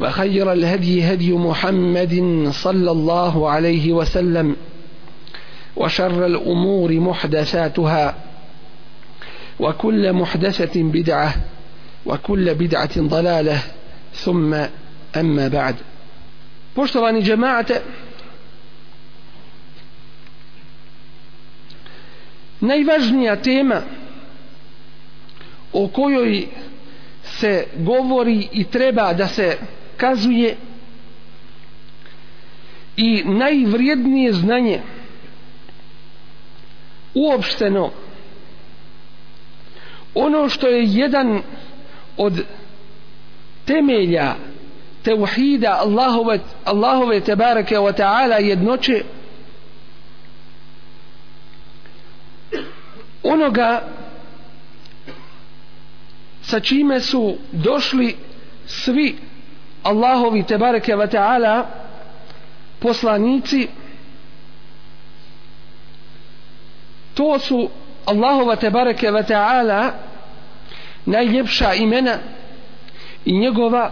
وخير الهدي هدي محمد صلى الله عليه وسلم وشر الأمور محدثاتها وكل محدثة بدعة وكل بدعة ضلالة ثم أما بعد. Poštovani džemaate, najvažnija tema o kojoj se govori i treba da se pokazuje i najvrijednije znanje uopšteno ono što je jedan od temelja tevhida Allahove, Allahove tebareke wa ta'ala jednoće onoga sa čime su došli svi Allahovi tebareke ve ta'ala poslanici to su Allahova tebareke ve ta'ala najljepša imena i njegova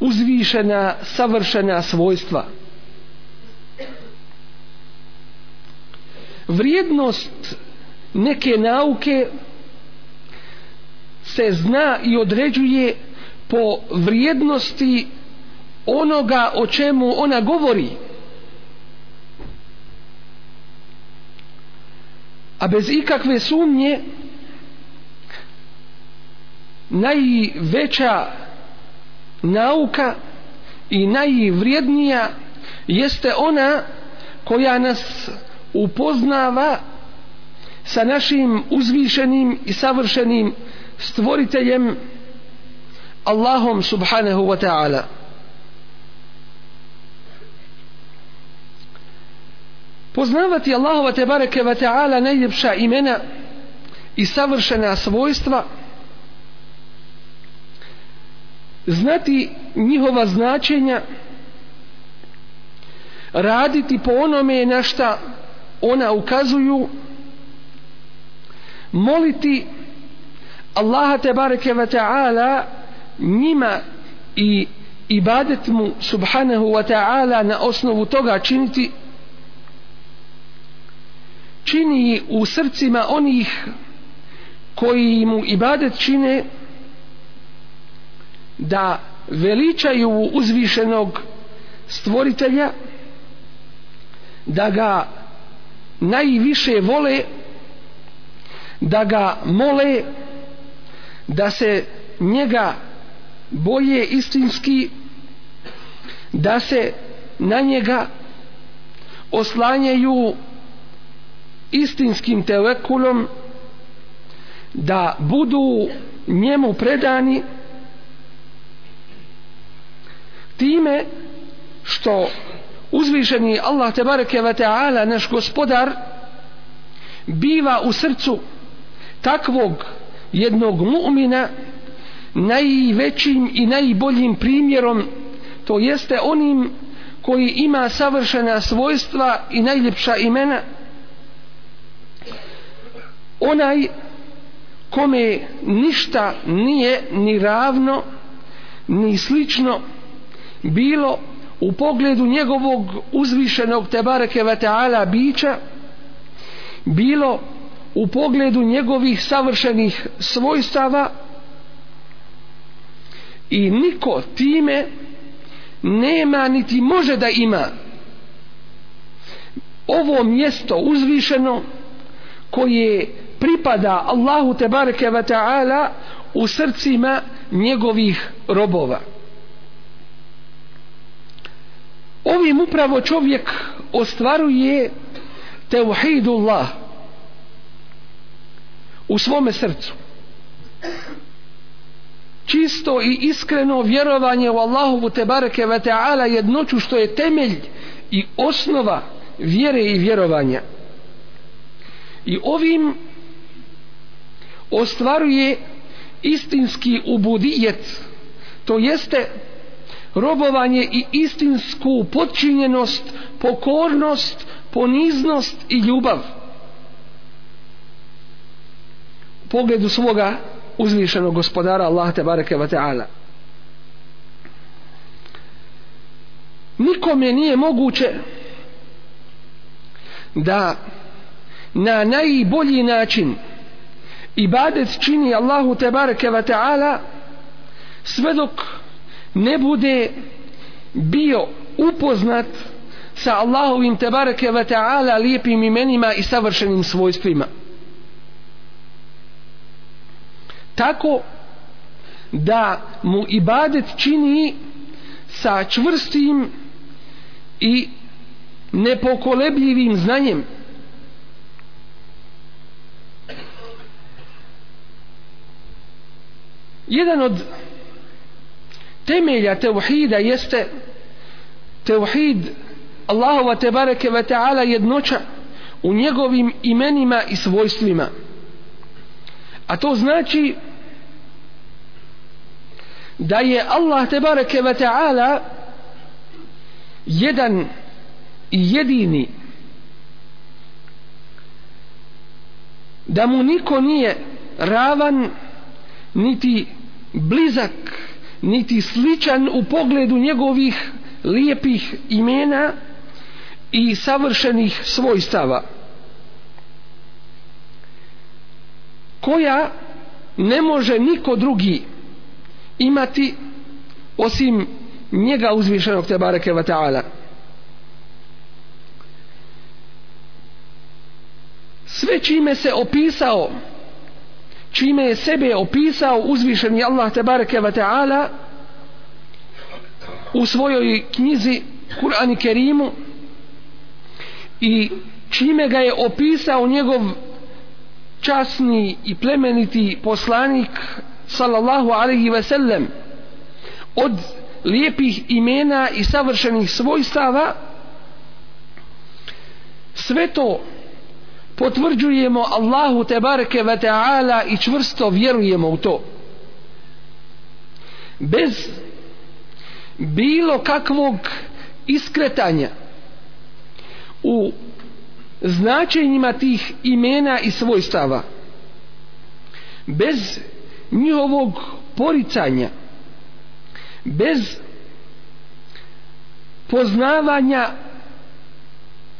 uzvišena savršena svojstva. Vrijednost neke nauke se zna i određuje po vrijednosti onoga o čemu ona govori. A bez ikakve sumnje najveća nauka i najvrijednija jeste ona koja nas upoznava sa našim uzvišenim i savršenim stvoriteljem Allahom subhanahu wa ta'ala. Poznavati Allahova te bareke ve ta'ala najljepša imena i savršena svojstva znati njihova značenja raditi po onome na šta ona ukazuju moliti Allaha te bareke ve ta'ala njima i ibadet mu subhanahu wa ta'ala na osnovu toga činiti čini u srcima onih koji mu ibadet čine da veličaju uzvišenog stvoritelja da ga najviše vole da ga mole da se njega boje istinski da se na njega oslanjaju istinskim telekulom da budu njemu predani time što uzvišeni Allah tebareke ve taala naš gospodar biva u srcu takvog jednog mu'mina najvećim i najboljim primjerom to jeste onim koji ima savršena svojstva i najljepša imena onaj kome ništa nije ni ravno ni slično bilo u pogledu njegovog uzvišenog tebareke veteala bića bilo u pogledu njegovih savršenih svojstava i niko time nema niti može da ima ovo mjesto uzvišeno koje pripada Allahu tebareke ve taala u srcima njegovih robova. Ovim upravo čovjek ostvaruje teuhidullah u svome srcu. Čisto i iskreno vjerovanje u Allahovu tebareke ve taala jednoću što je temelj i osnova vjere i vjerovanja. I ovim ostvaruje istinski ubudijet to jeste robovanje i istinsku podčinjenost pokornost poniznost i ljubav. U pogledu svoga uzvišenog gospodara Allah te bareke ve taala. Nikome nije moguće da na najbolji način ibadet čini Allahu te bareke ve taala sve dok ne bude bio upoznat sa Allahovim te bareke ve taala lijepim imenima i savršenim svojstvima. Tako da mu ibadet čini sa čvrstim i nepokolebljivim znanjem. Jedan od temelja tevhida jeste tevhid Allahova tebareke ve ta'ala jednoća u njegovim imenima i svojstvima. A to znači da je Allah tebareke ve ta'ala jedan i jedini da mu niko nije ravan niti blizak niti sličan u pogledu njegovih lijepih imena i savršenih svojstava. Koja ne može niko drugi imati osim njega uzvišenog te bareke wa ta'ala. Sve čime se opisao čime je sebe opisao uzvišeni Allah te bareke ta'ala u svojoj knjizi Kur'an i Kerimu i čime ga je opisao njegov časni i plemeniti poslanik sallallahu alaihi ve sellem od lijepih imena i savršenih svojstava sve to potvrđujemo Allahu tebareke ve ta'ala i čvrsto vjerujemo u to. Bez bilo kakvog iskretanja u značenjima tih imena i svojstava bez njihovog poricanja bez poznavanja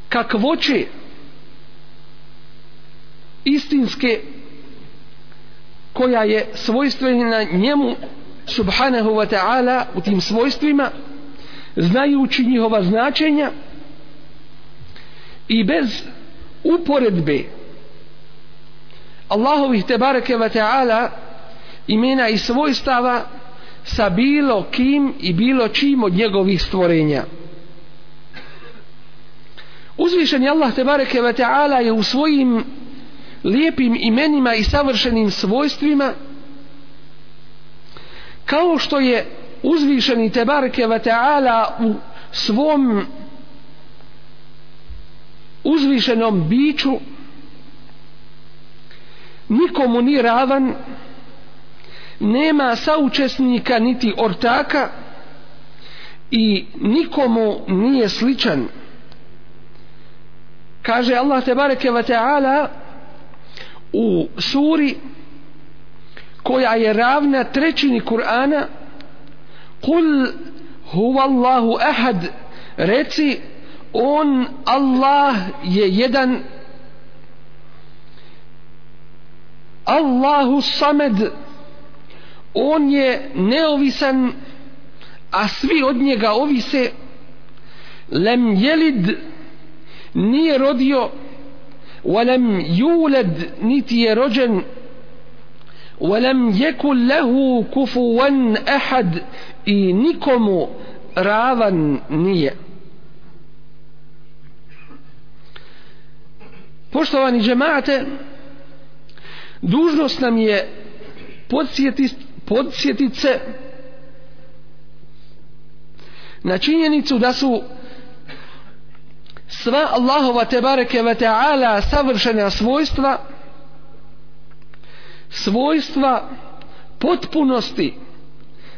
kakvoće istinske koja je svojstvena njemu subhanahu wa ta'ala u tim svojstvima znajući njihova značenja i bez uporedbe Allahovih tebareke wa ta'ala imena i svojstava sa bilo kim i bilo čim od njegovih stvorenja. Uzvišen je Allah tebareke wa ta'ala je u svojim lijepim imenima i savršenim svojstvima kao što je uzvišeni tebareke wa ta'ala u svom uzvišenom biću nikomu ni ravan nema saučesnika niti ortaka i nikomu nije sličan. Kaže Allah tebareke wa ta'ala u suri koja je ravna trećini Kur'ana kul huwa Allahu ahad reci on Allah je jedan Allahu samed on je neovisan a svi od njega ovise lem jelid nije rodio ولم يولد niti je rođen ولم يكن له كفوا أحد i nikomu ravan nije poštovani džemate dužnost nam je podsjetiti podsjetit se na činjenicu da su sva Allahova tebareke ve ta'ala savršena svojstva svojstva potpunosti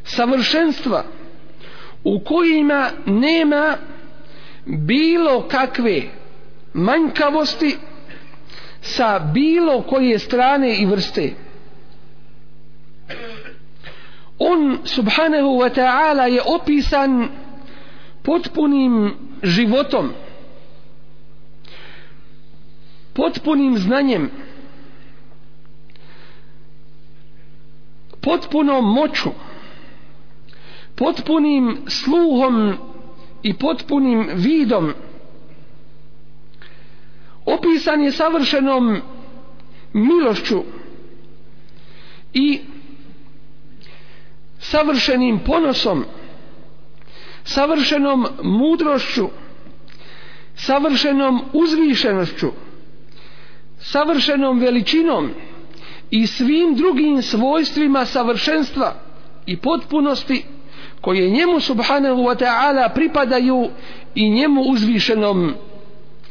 savršenstva u kojima nema bilo kakve manjkavosti sa bilo koje strane i vrste. On subhanahu wa ta'ala je opisan potpunim životom potpunim znanjem potpunom moću potpunim sluhom i potpunim vidom opisan je savršenom milošću i savršenim ponosom savršenom mudrošću savršenom uzvišenošću savršenom veličinom i svim drugim svojstvima savršenstva i potpunosti koje njemu subhanahu wa ta'ala pripadaju i njemu uzvišenom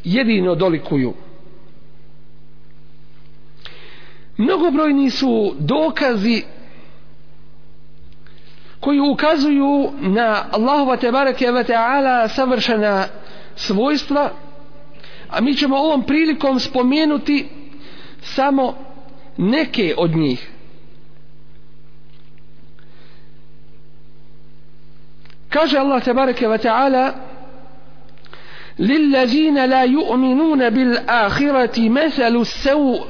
jedino dolikuju. Mnogobrojni su dokazi koji ukazuju na Allahova tebareke wa ta'ala savršena svojstva a mi ćemo ovom prilikom spomenuti samo neke od njih kaže Allah tebareke wa ta'ala للذين لا يؤمنون بالآخرة مثل السوء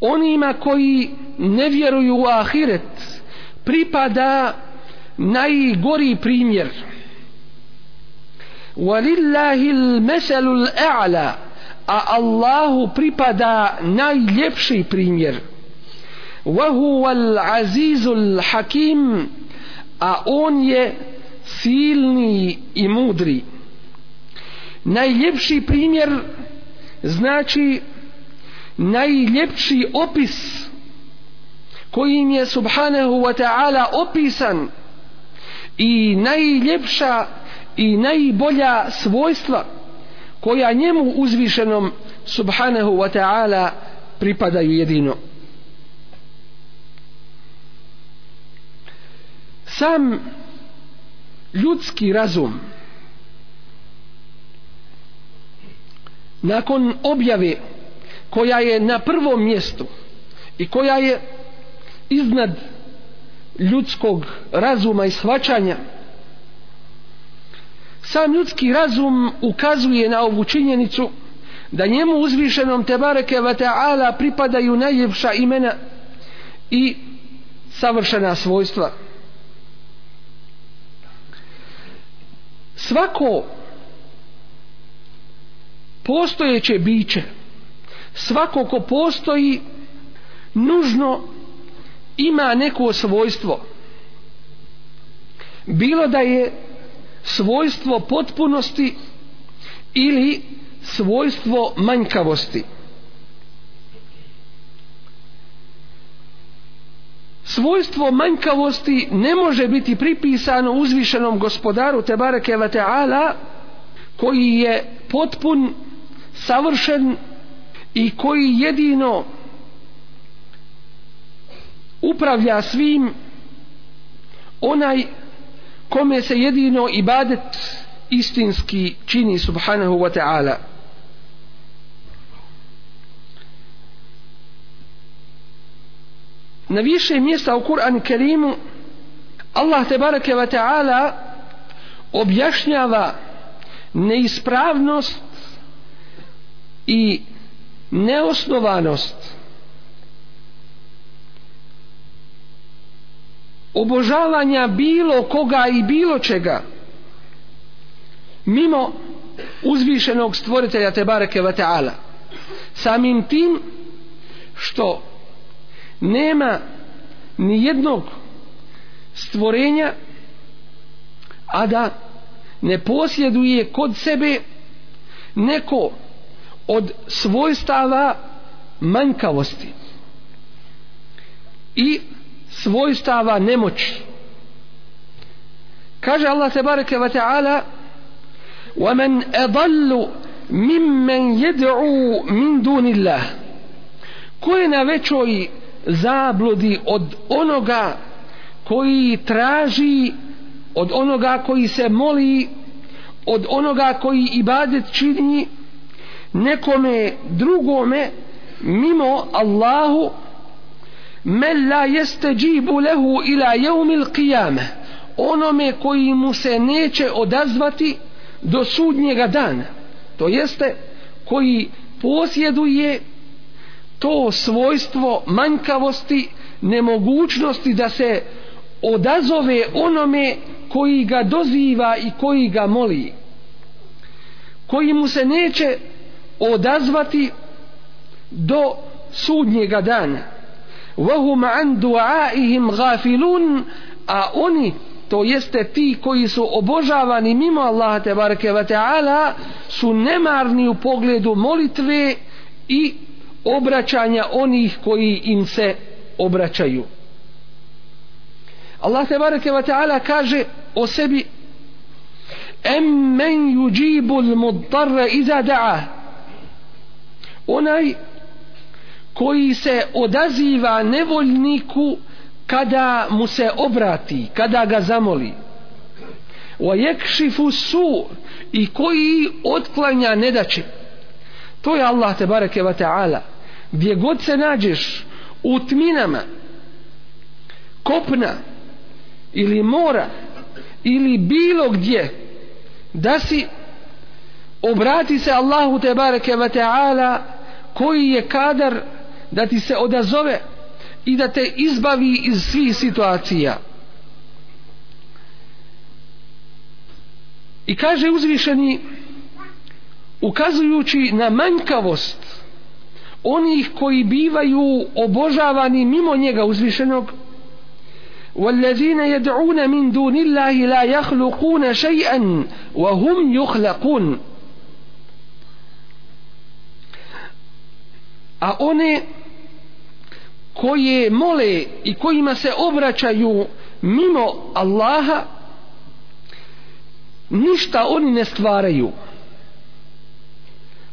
onima koji ne vjeruju u ahiret pripada najgori primjer walillahi l-mesalu l-a'la a Allahu pripada najljepši primjer وهو العزيز الحكيم a on je silni i mudri najljepši primjer znači najljepši opis kojim je subhanahu wa ta'ala opisan i najljepša i najbolja svojstva koja njemu uzvišenom subhanahu wa ta'ala pripadaju jedino. Sam ljudski razum nakon objave koja je na prvom mjestu i koja je iznad ljudskog razuma i shvaćanja sam ljudski razum ukazuje na ovu činjenicu da njemu uzvišenom tebareke ve ta'ala pripadaju najljepša imena i savršena svojstva. Svako postojeće biće svako ko postoji nužno ima neko svojstvo. Bilo da je svojstvo potpunosti ili svojstvo manjkavosti. Svojstvo manjkavosti ne može biti pripisano uzvišenom gospodaru Tebareke Vateala koji je potpun savršen i koji jedino upravlja svim onaj kome se jedino ibadet istinski čini subhanahu wa ta'ala. Na više mjesta u Kur'an Kerimu Allah tebareke wa ta'ala objašnjava neispravnost i neosnovanost obožavanja bilo koga i bilo čega. Mimo uzvišenog stvoritelja Tebareke ve ta'ala. Samim tim što nema ni jednog stvorenja a da ne posjeduje kod sebe neko od svojstava manjkavosti. I svojstava nemoći kaže Allah tebareke wa ta'ala ومن أضل ممن يدعو من دون الله ko je na većoj zabludi od onoga koji traži od onoga koji se moli od onoga koji ibadet čini nekome drugome mimo Allahu men la jeste džibu lehu ila jeumil qiyame. Onome koji mu se neće odazvati do sudnjega dana to jeste koji posjeduje to svojstvo manjkavosti nemogućnosti da se odazove onome koji ga doziva i koji ga moli koji mu se neće odazvati do sudnjega dana. وهم عن دعائهم غافلون a oni to jeste ti koji su obožavani mimo Allaha te bareke ve taala su nemarni u pogledu molitve i obraćanja onih koji im se obraćaju Allah te bareke ve taala kaže o sebi em men yujibu al-mudtarra iza da'a onaj koji se odaziva nevoljniku kada mu se obrati, kada ga zamoli. Wa yakšifu su i koji otklanja nedaće. To je Allah te bareke ve ta'ala. Gdje god se nađeš u tminama kopna ili mora ili bilo gdje da si obrati se Allahu te bareke ve ta'ala koji je kadar da ti se odazove i da te izbavi iz svih situacija. I kaže uzvišeni ukazujući na manjkavost onih koji bivaju obožavani mimo njega uzvišenog والذين يدعون من دون الله لا يخلقون شيئا وهم يخلقون a one koje mole i kojima se obraćaju mimo Allaha ništa oni ne stvaraju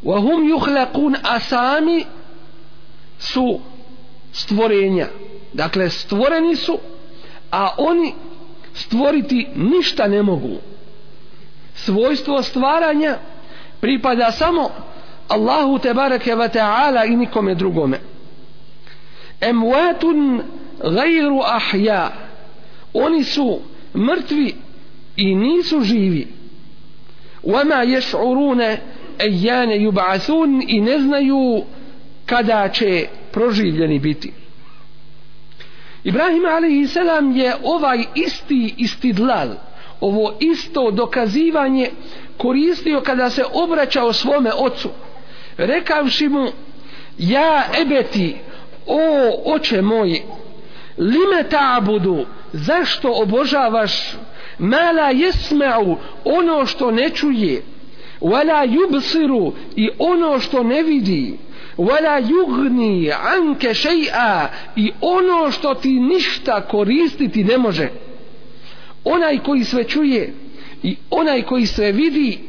وهم يخلقون asami su stvorenja dakle stvoreni su a oni stvoriti ništa ne mogu svojstvo stvaranja pripada samo Allahu te bareke ve taala i nikome drugome emwatun gajru ahja oni su mrtvi i nisu živi wama yash'uruna ayyana yub'athun i ne znaju kada će proživljeni biti Ibrahim a.s. je ovaj isti istidlal ovo isto dokazivanje koristio kada se obraćao svome ocu rekavši mu ja ebeti o oče moj lime ta'budu? Zašto obožavaš? Mala jesma'u ono što ne čuje. Wala yubsiru i ono što ne vidi. Wala yugni anke še'a i ono što ti ništa koristiti ne može. Onaj koji sve čuje i onaj koji sve vidi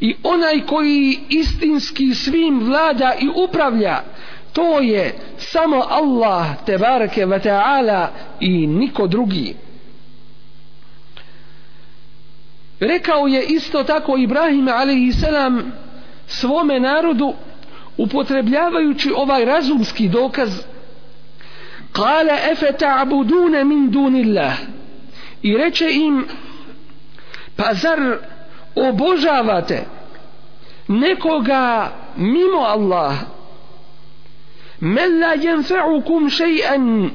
i onaj koji istinski svim vlada i upravlja to je samo Allah tebareke ve taala i niko drugi. Rekao je isto tako Ibrahim alejhi selam svome narodu upotrebljavajući ovaj razumski dokaz kale efe ta'budune min dunillah? I reče im pa zar obožavate nekoga mimo Allaha? Men la jenfe'ukum še'an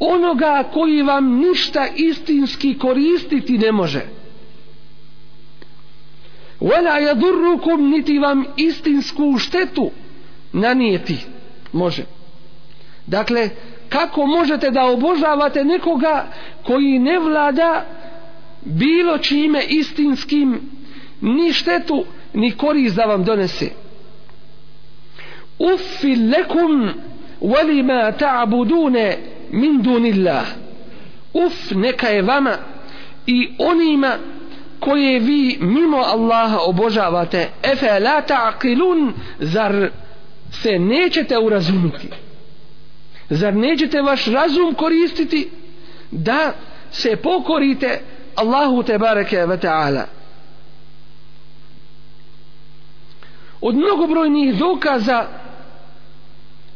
onoga koji vam ništa istinski koristiti ne može. Wala yadurrukum niti vam istinsku štetu nanijeti može. Dakle kako možete da obožavate nekoga koji ne vlada bilo čime istinskim ni štetu ni korist da vam donese? Uffil lekum walima ta'budune min dunillah. Uf neka je vama i onima koje vi mimo Allaha obožavate. Efe la ta'qilun zar se nećete urazumiti? Zar nećete vaš razum koristiti da se pokorite Allahu te bareke ve ta'ala? Od mnogobrojnih dokaza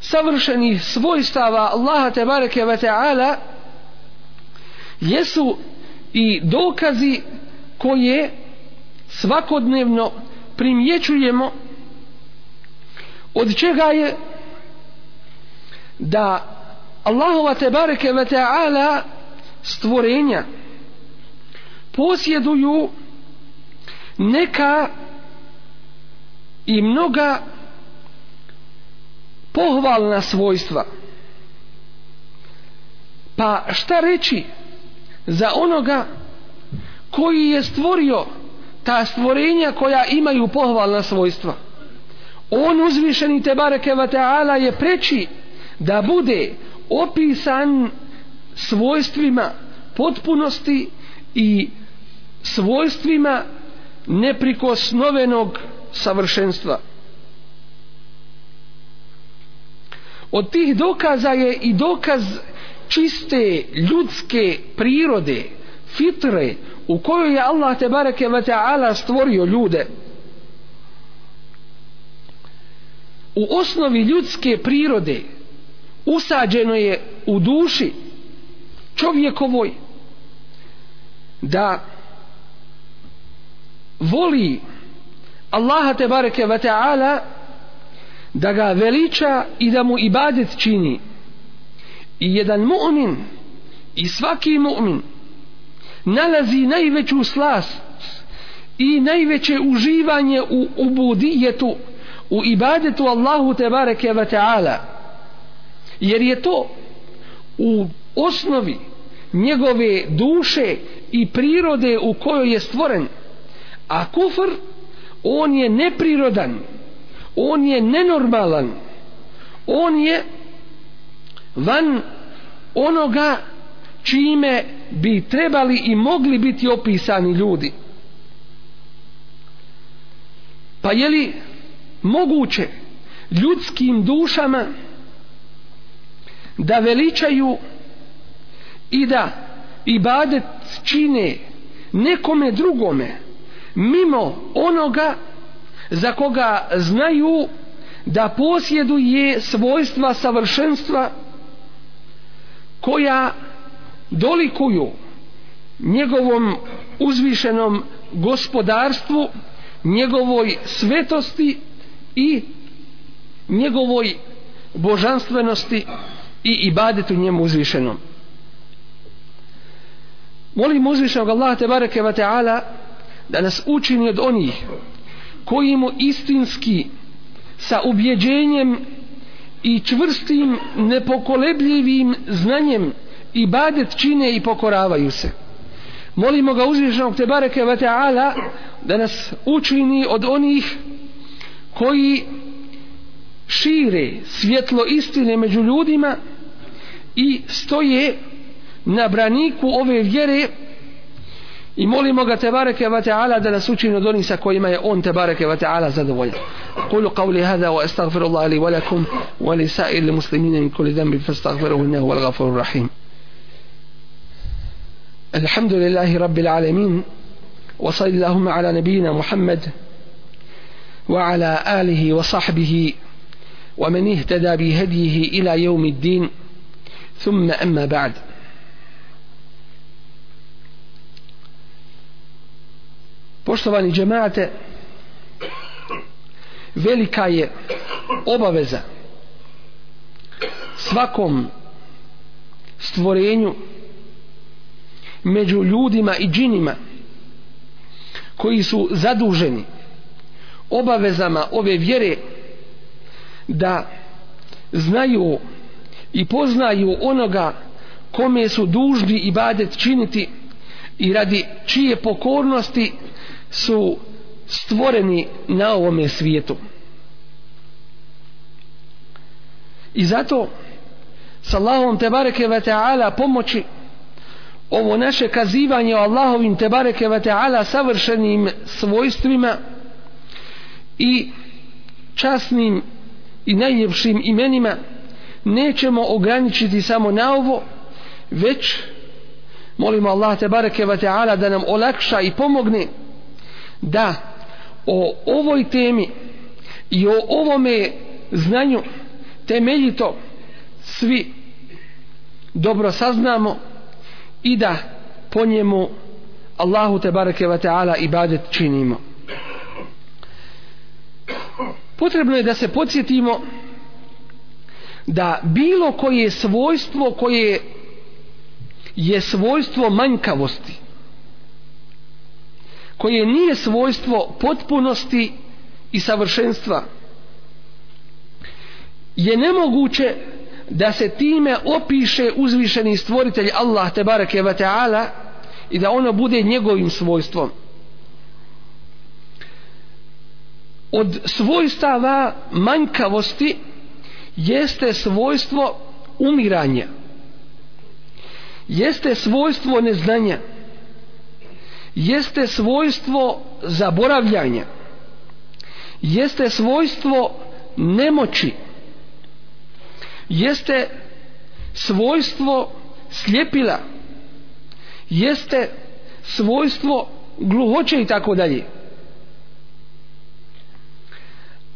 savršenih svojstava Allaha te bareke ve ta'ala jesu i dokazi koje svakodnevno primjećujemo od čega je da Allahova te bareke ve ta'ala stvorenja posjeduju neka i mnoga pohvalna svojstva pa šta reći za onoga koji je stvorio ta stvorenja koja imaju pohvalna svojstva on uzvišeni te bareke wa ta'ala je preći da bude opisan svojstvima potpunosti i svojstvima neprikosnovenog savršenstva. Od tih dokaza je i dokaz čiste ljudske prirode, fitre, u kojoj je Allah te bareke ve taala stvorio ljude. U osnovi ljudske prirode usađeno je u duši čovjekovoj da voli Allaha te bareke ve taala da ga veliča i da mu ibadet čini. I jedan mu'min i svaki mu'min nalazi najveću slast i najveće uživanje u ubudijetu u ibadetu Allahu te bareke ve taala. Jer je to u osnovi njegove duše i prirode u kojoj je stvoren. A kufr on je neprirodan on je nenormalan. On je van onoga čime bi trebali i mogli biti opisani ljudi. Pa je li moguće ljudskim dušama da veličaju i da ibadet čine nekome drugome mimo onoga za koga znaju da posjeduje svojstva savršenstva koja dolikuju njegovom uzvišenom gospodarstvu njegovoj svetosti i njegovoj božanstvenosti i ibadetu njemu uzvišenom. Molim uzvišenog Allah te bareke ve ta'ala da nas učini od onih koji mu istinski sa ubjeđenjem i čvrstim nepokolebljivim znanjem ibadet čine i pokoravaju se. Molimo ga uzvišenog te bareke wa ta'ala da nas učini od onih koji šire svjetlo istine među ljudima i stoje na braniku ove vjere I molimo ga te bareke ve taala da nas učini od onih sa kojima je on te bareke ve taala zadovoljan. Kulu qawli hadha wa astaghfirullaha li wa lakum wa li sa'il muslimina min kulli dhanbin fastaghfiruhu innahu huwal ghafurur rahim. Alhamdulillahi rabbil alamin wa sallallahu ala nabiyyina Muhammad wa ala alihi wa sahbihi wa man ihtada bi بهديه ila يوم din thumma أما بعد Poštovani džemate, velika je obaveza svakom stvorenju među ljudima i džinima koji su zaduženi obavezama ove vjere da znaju i poznaju onoga kome su dužni i badet činiti i radi čije pokornosti su stvoreni na ovome svijetu. I zato s Allahom tebareke ve ta'ala pomoći ovo naše kazivanje o Allahovim tebareke ve ta'ala savršenim svojstvima i časnim i najljepšim imenima nećemo ograničiti samo na ovo već molimo Allah te bareke ve taala da nam olakša i pomogne da o ovoj temi i o ovome znanju temeljito svi dobro saznamo i da po njemu Allahu te bareke ve taala ibadet činimo. Potrebno je da se podsjetimo da bilo koje svojstvo koje je svojstvo manjkavosti koje nije svojstvo potpunosti i savršenstva je nemoguće da se time opiše uzvišeni stvoritelj Allah te bareke ve taala i da ono bude njegovim svojstvom. Od svojstava manjkavosti jeste svojstvo umiranja jeste svojstvo neznanja jeste svojstvo zaboravljanja jeste svojstvo nemoći jeste svojstvo sljepila jeste svojstvo gluhoće i tako dalje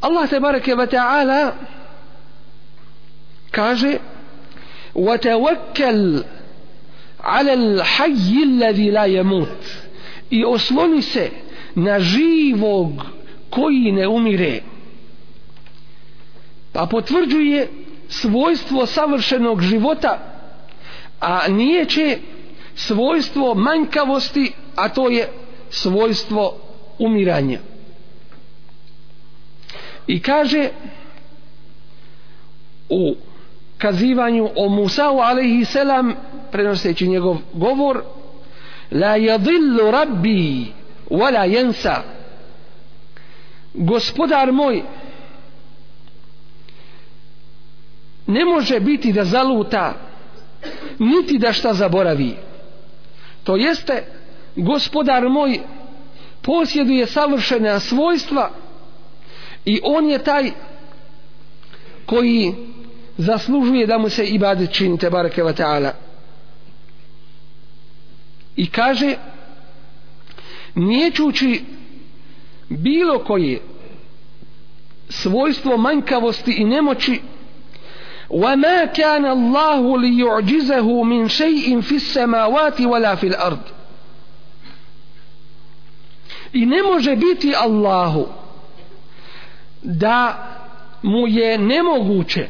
Allah te bareke ve taala kaže وتوكل على الحي الذي لا يموت i osloni se na živog koji ne umire. Pa potvrđuje svojstvo savršenog života a nije će svojstvo manjkavosti a to je svojstvo umiranja. I kaže u kazivanju o Musa'u alaihi selam prenoseći njegov govor la yadillu rabbi wala yansa. Gospodar moj ne može biti da zaluta niti da šta zaboravi. To jeste gospodar moj posjeduje savršena svojstva i on je taj koji zaslužuje da mu se ibadet čini te bareke ve ta'ala i kaže niječući bilo koje svojstvo manjkavosti i nemoći وما كان الله ليعجزه من شيء في السماوات ولا في الأرض i ne može biti Allahu da mu je nemoguće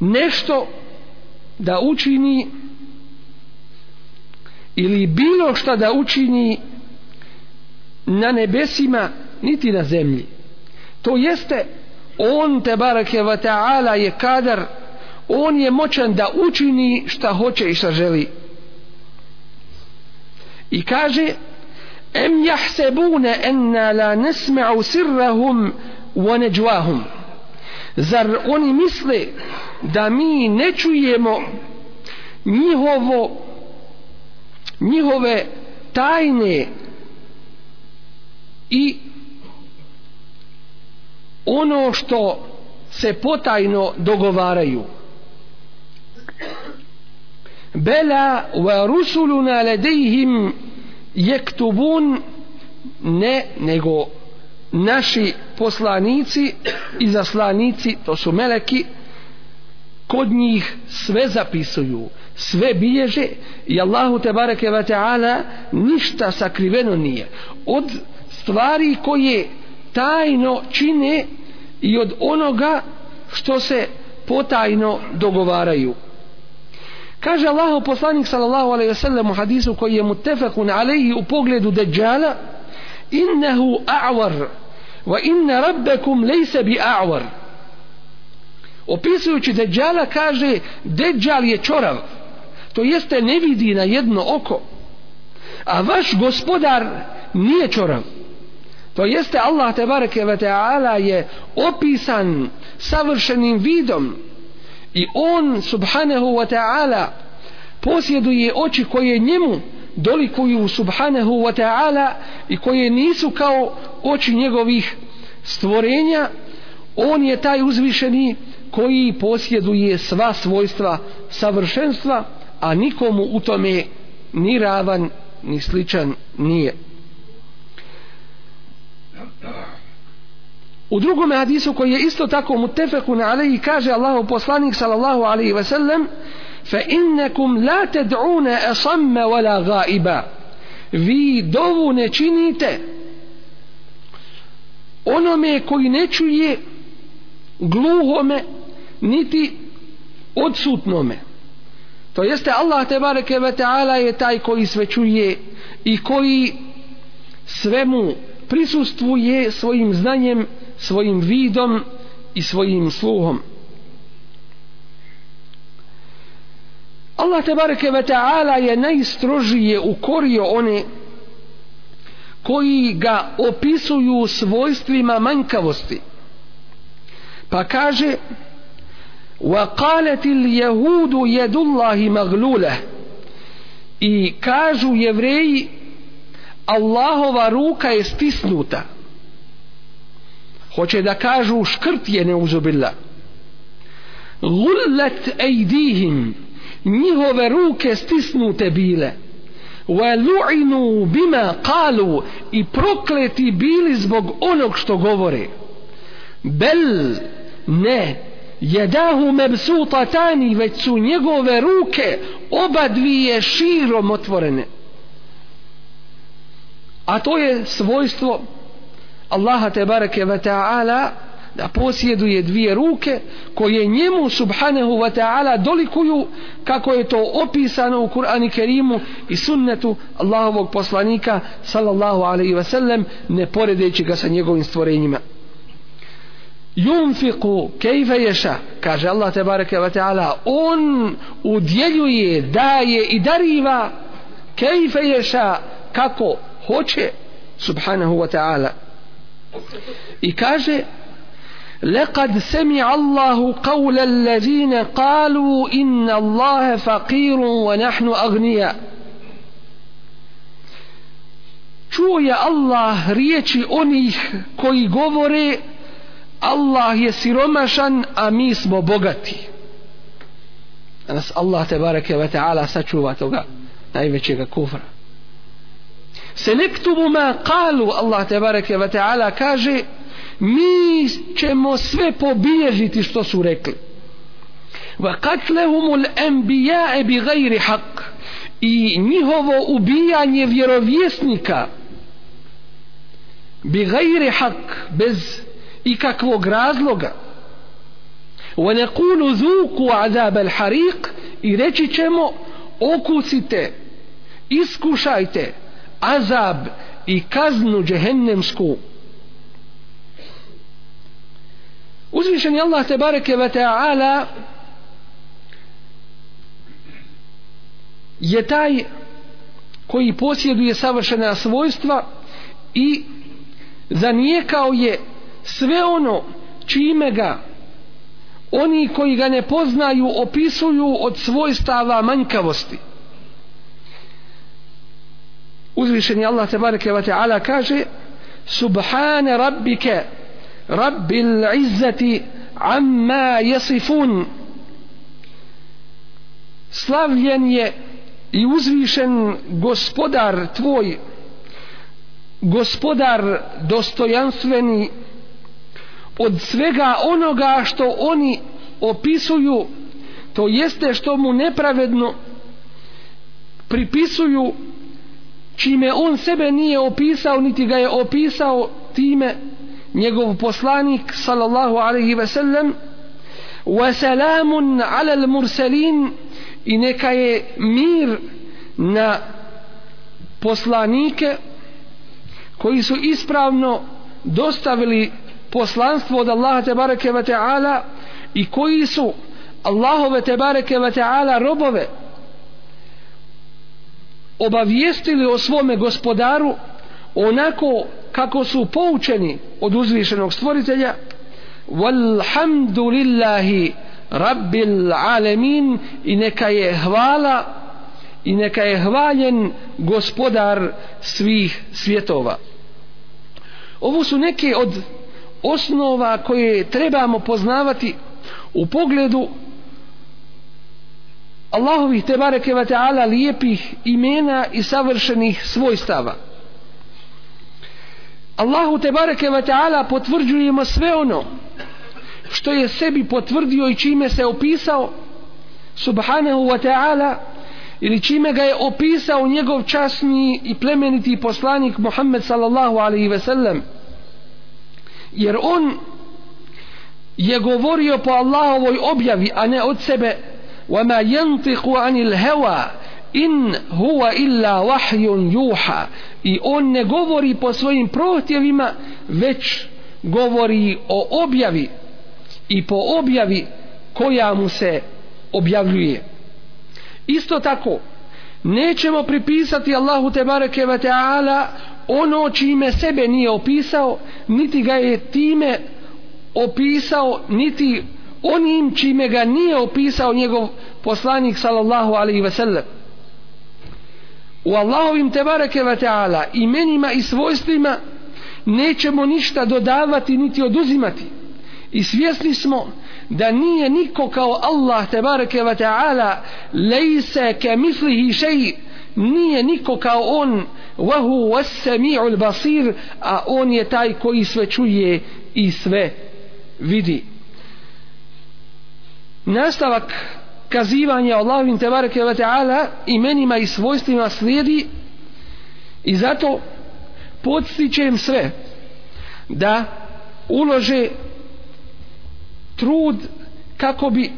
nešto da učini ili bilo šta da učini na nebesima niti na zemlji. To jeste on te barake va ta'ala je kadar on je moćan da učini šta hoće i šta želi. I kaže em jahsebune enna la nesma'u sirrahum wa neđvahum zar oni misle da mi ne čujemo njihovo njihove tajne i ono što se potajno dogovaraju. Bela wa rusuluna ladejhim jektubun ne nego naši poslanici i zaslanici to su meleki kod njih sve zapisuju sve bilježe i Allahu te bareke ve taala ništa sakriveno nije. Od stvari koje tajno čine i od onoga što se potajno dogovaraju. Kaže Allah poslanik sallallahu alejhi ve sellem u hadisu koji je mutafekun alejhi u pogledu deđala innehu a'war wa inna rabbekum lejse bi a'war opisujući deđala kaže deđal je čorav to jeste ne vidi na jedno oko. A vaš gospodar nije čorav to jeste Allah te bareke ve taala je opisan savršenim vidom i on subhanahu wa ta'ala posjeduje oči koje njemu dolikuju subhanahu wa ta'ala i koje nisu kao oči njegovih stvorenja. On je taj uzvišeni koji posjeduje sva svojstva savršenstva a nikomu u tome ni ravan ni sličan nije. U drugom hadisu koji je isto tako mutefekun alaihi kaže Allahu poslanik sallallahu alaihi ve sellem fa innakum la tad'una asamma wala ghaiba. Vi dovu ne činite onome koji ne čuje gluhome niti odsutnome to jeste Allah te bareke ve taala je taj koji sve čuje i koji svemu prisustvuje svojim znanjem svojim vidom i svojim sluhom. Allah te bareke ve taala je najstrožije ukorio one koji ga opisuju svojstvima manjkavosti. Pa kaže وقالت اليهود يد الله مغلولة i kažu jevreji Allahova ruka je stisnuta hoće da kažu škrt je neuzubila gullet ejdihim njihove ruke stisnute bile وَلُعِنُوا بِمَا قَالُوا i prokleti bili zbog onog što govore bel ne jedahu mebsutatani već su njegove ruke oba dvije širom otvorene. A to je svojstvo Allaha te bareke ve ta'ala da posjeduje dvije ruke koje njemu subhanahu wa ta'ala dolikuju kako je to opisano u Kur'ani Kerimu i sunnetu Allahovog poslanika sallallahu alaihi wa sallam ne poredeći ga sa njegovim stvorenjima yunfiqu kayfa yasha kaže Allah te bareke ve taala on udjeljuje daje i dariva kayfa yasha kako hoće subhanahu wa ta'ala i kaže لقد سمع الله قول الذين قالوا إن الله فقير ونحن أغنياء čuje Allah riječi onih koji govore Allah je siromašan a mi smo bogati. A nas Allah te bareke ve ta'ala sačuva toga najvećega kufra. Se nektubu ma kalu Allah te bareke ve ta'ala kaže mi ćemo sve pobilježiti što su rekli. Wa katlehumul enbijae bi gajri haq i njihovo ubijanje vjerovjesnika bi gajri haq bez ikakvog razloga. wa nekulu zuku azab al hariq i reći ćemo okusite iskušajte azab i kaznu džehennemsku. Uzvišen je Allah te bareke ve ta'ala je taj koji posjeduje savršena svojstva i zanijekao je sve ono čime ga oni koji ga ne poznaju opisuju od svojstava manjkavosti. Uzvišeni Allah tebareke wa ta'ala kaže subhane rabbike rabbil izzati amma jesifun slavljen je i uzvišen gospodar tvoj gospodar dostojanstveni od svega onoga što oni opisuju to jeste što mu nepravedno pripisuju čime on sebe nije opisao niti ga je opisao time njegov poslanik sallallahu alaihi ve sellem. Wa salamun ala mursalin i neka je mir na poslanike koji su ispravno dostavili poslanstvo od Allaha te bareke ve taala i koji su Allahove te bareke ve taala robove obavijestili o svome gospodaru onako kako su poučeni od uzvišenog stvoritelja walhamdulillahi rabbil alemin i neka je hvala i neka je hvaljen gospodar svih svjetova. Ovo su neke od osnova koje trebamo poznavati u pogledu Allahovih te bareke ve taala lijepih imena i savršenih svojstava. Allahu te bareke ve taala potvrđujemo sve ono što je sebi potvrdio i čime se opisao subhanahu wa ta'ala ili čime ga je opisao njegov časni i plemeniti poslanik Muhammed sallallahu alaihi ve sellem jer on je govorio po Allahovoj objavi a ne od sebe وما ينطق عن الهوى in huwa illa wahyun yuha i on ne govori po svojim prohtjevima već govori o objavi i po objavi koja mu se objavljuje isto tako nećemo pripisati Allahu te bareke ve taala ono čime sebe nije opisao niti ga je time opisao niti onim čime ga nije opisao njegov poslanik sallallahu alaihi ve sellem. U Allahovim tebareke ve ta'ala imenima i svojstvima nećemo ništa dodavati niti oduzimati. I svjesni smo da nije niko kao Allah tebareke ve ta'ala lejse ke mislihi šeji nije niko kao on wahu was basir a on je taj koji sve čuje i sve vidi. Nastavak kazivanja Allahovim tebareke ve taala imenima i svojstvima slijedi i zato podstičem sve da ulože trud kako bi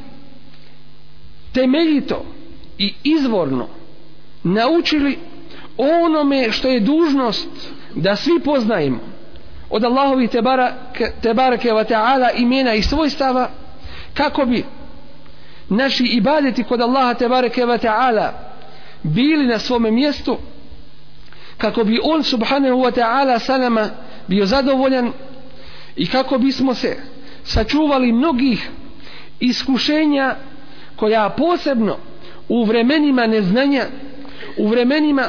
temeljito i izvorno naučili onome što je dužnost da svi poznajemo od Allahovi tebareke ve taala imena i svojstava kako bi naši ibadeti kod Allaha tebareke ve ta'ala bili na svome mjestu kako bi on subhanahu wa ta'ala sa nama bio zadovoljan i kako bismo se sačuvali mnogih iskušenja koja posebno u vremenima neznanja u vremenima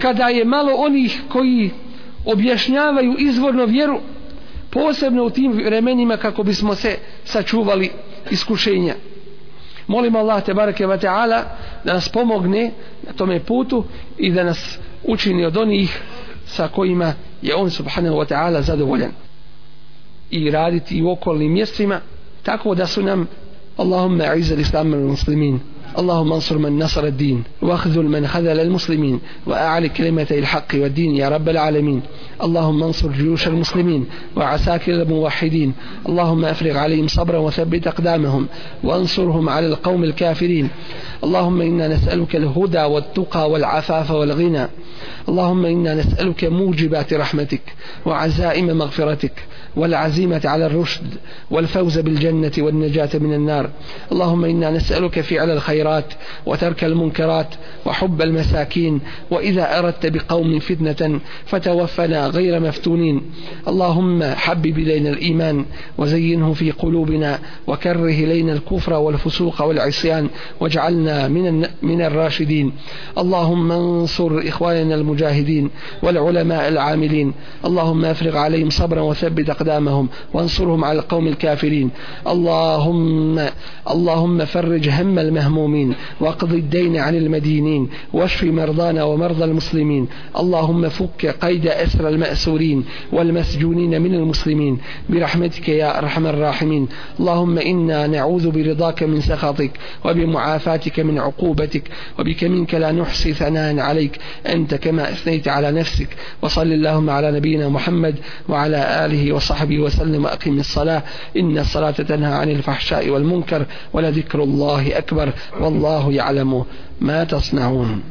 kada je malo onih koji objašnjavaju izvorno vjeru posebno u tim vremenima kako bismo se sačuvali iskušenja. Molimo Allah te bareke ve taala da nas pomogne na tome putu i da nas učini od onih sa kojima je on subhanahu wa ta'ala zadovoljan. I raditi u okolnim mjestima tako da su nam Allahumma izal l-islam muslimin اللهم انصر من نصر الدين واخذل من خذل المسلمين وأعلي كلمة الحق والدين يا رب العالمين. اللهم انصر جيوش المسلمين وعساكر الموحدين. اللهم افرغ عليهم صبرا وثبت أقدامهم وانصرهم على القوم الكافرين. اللهم إنا نسألك الهدى والتقى والعفاف والغنى. اللهم إنا نسألك موجبات رحمتك وعزائم مغفرتك والعزيمة على الرشد والفوز بالجنة والنجاة من النار. اللهم إنا نسألك فعل الخيرات وترك المنكرات وحب المساكين. وإذا أردت بقوم فتنة فتوفنا غير مفتونين. اللهم حبب إلينا الإيمان وزينه في قلوبنا وكره إلينا الكفر والفسوق والعصيان واجعلنا من من الراشدين. اللهم انصر إخواننا المجاهدين والعلماء العاملين. اللهم افرغ عليهم صبرا وثبت أقدامهم وانصرهم على القوم الكافرين. اللهم اللهم فرج هم المهمومين واقض الدين عن المدينين واشف مرضانا ومرضى المسلمين. اللهم فك قيد أسر والمأسورين والمسجونين من المسلمين. برحمتك يا أرحم الراحمين. اللهم إنا نعوذ برضاك من سخطك وبمعافاتك من عقوبتك وبك منك لا نحصي ثناء عليك. أنت أثنيت على نفسك وصل اللهم على نبينا محمد وعلى آله وصحبه وسلم وأقم الصلاة إن الصلاة تنهى عن الفحشاء والمنكر ولذكر الله أكبر والله يعلم ما تصنعون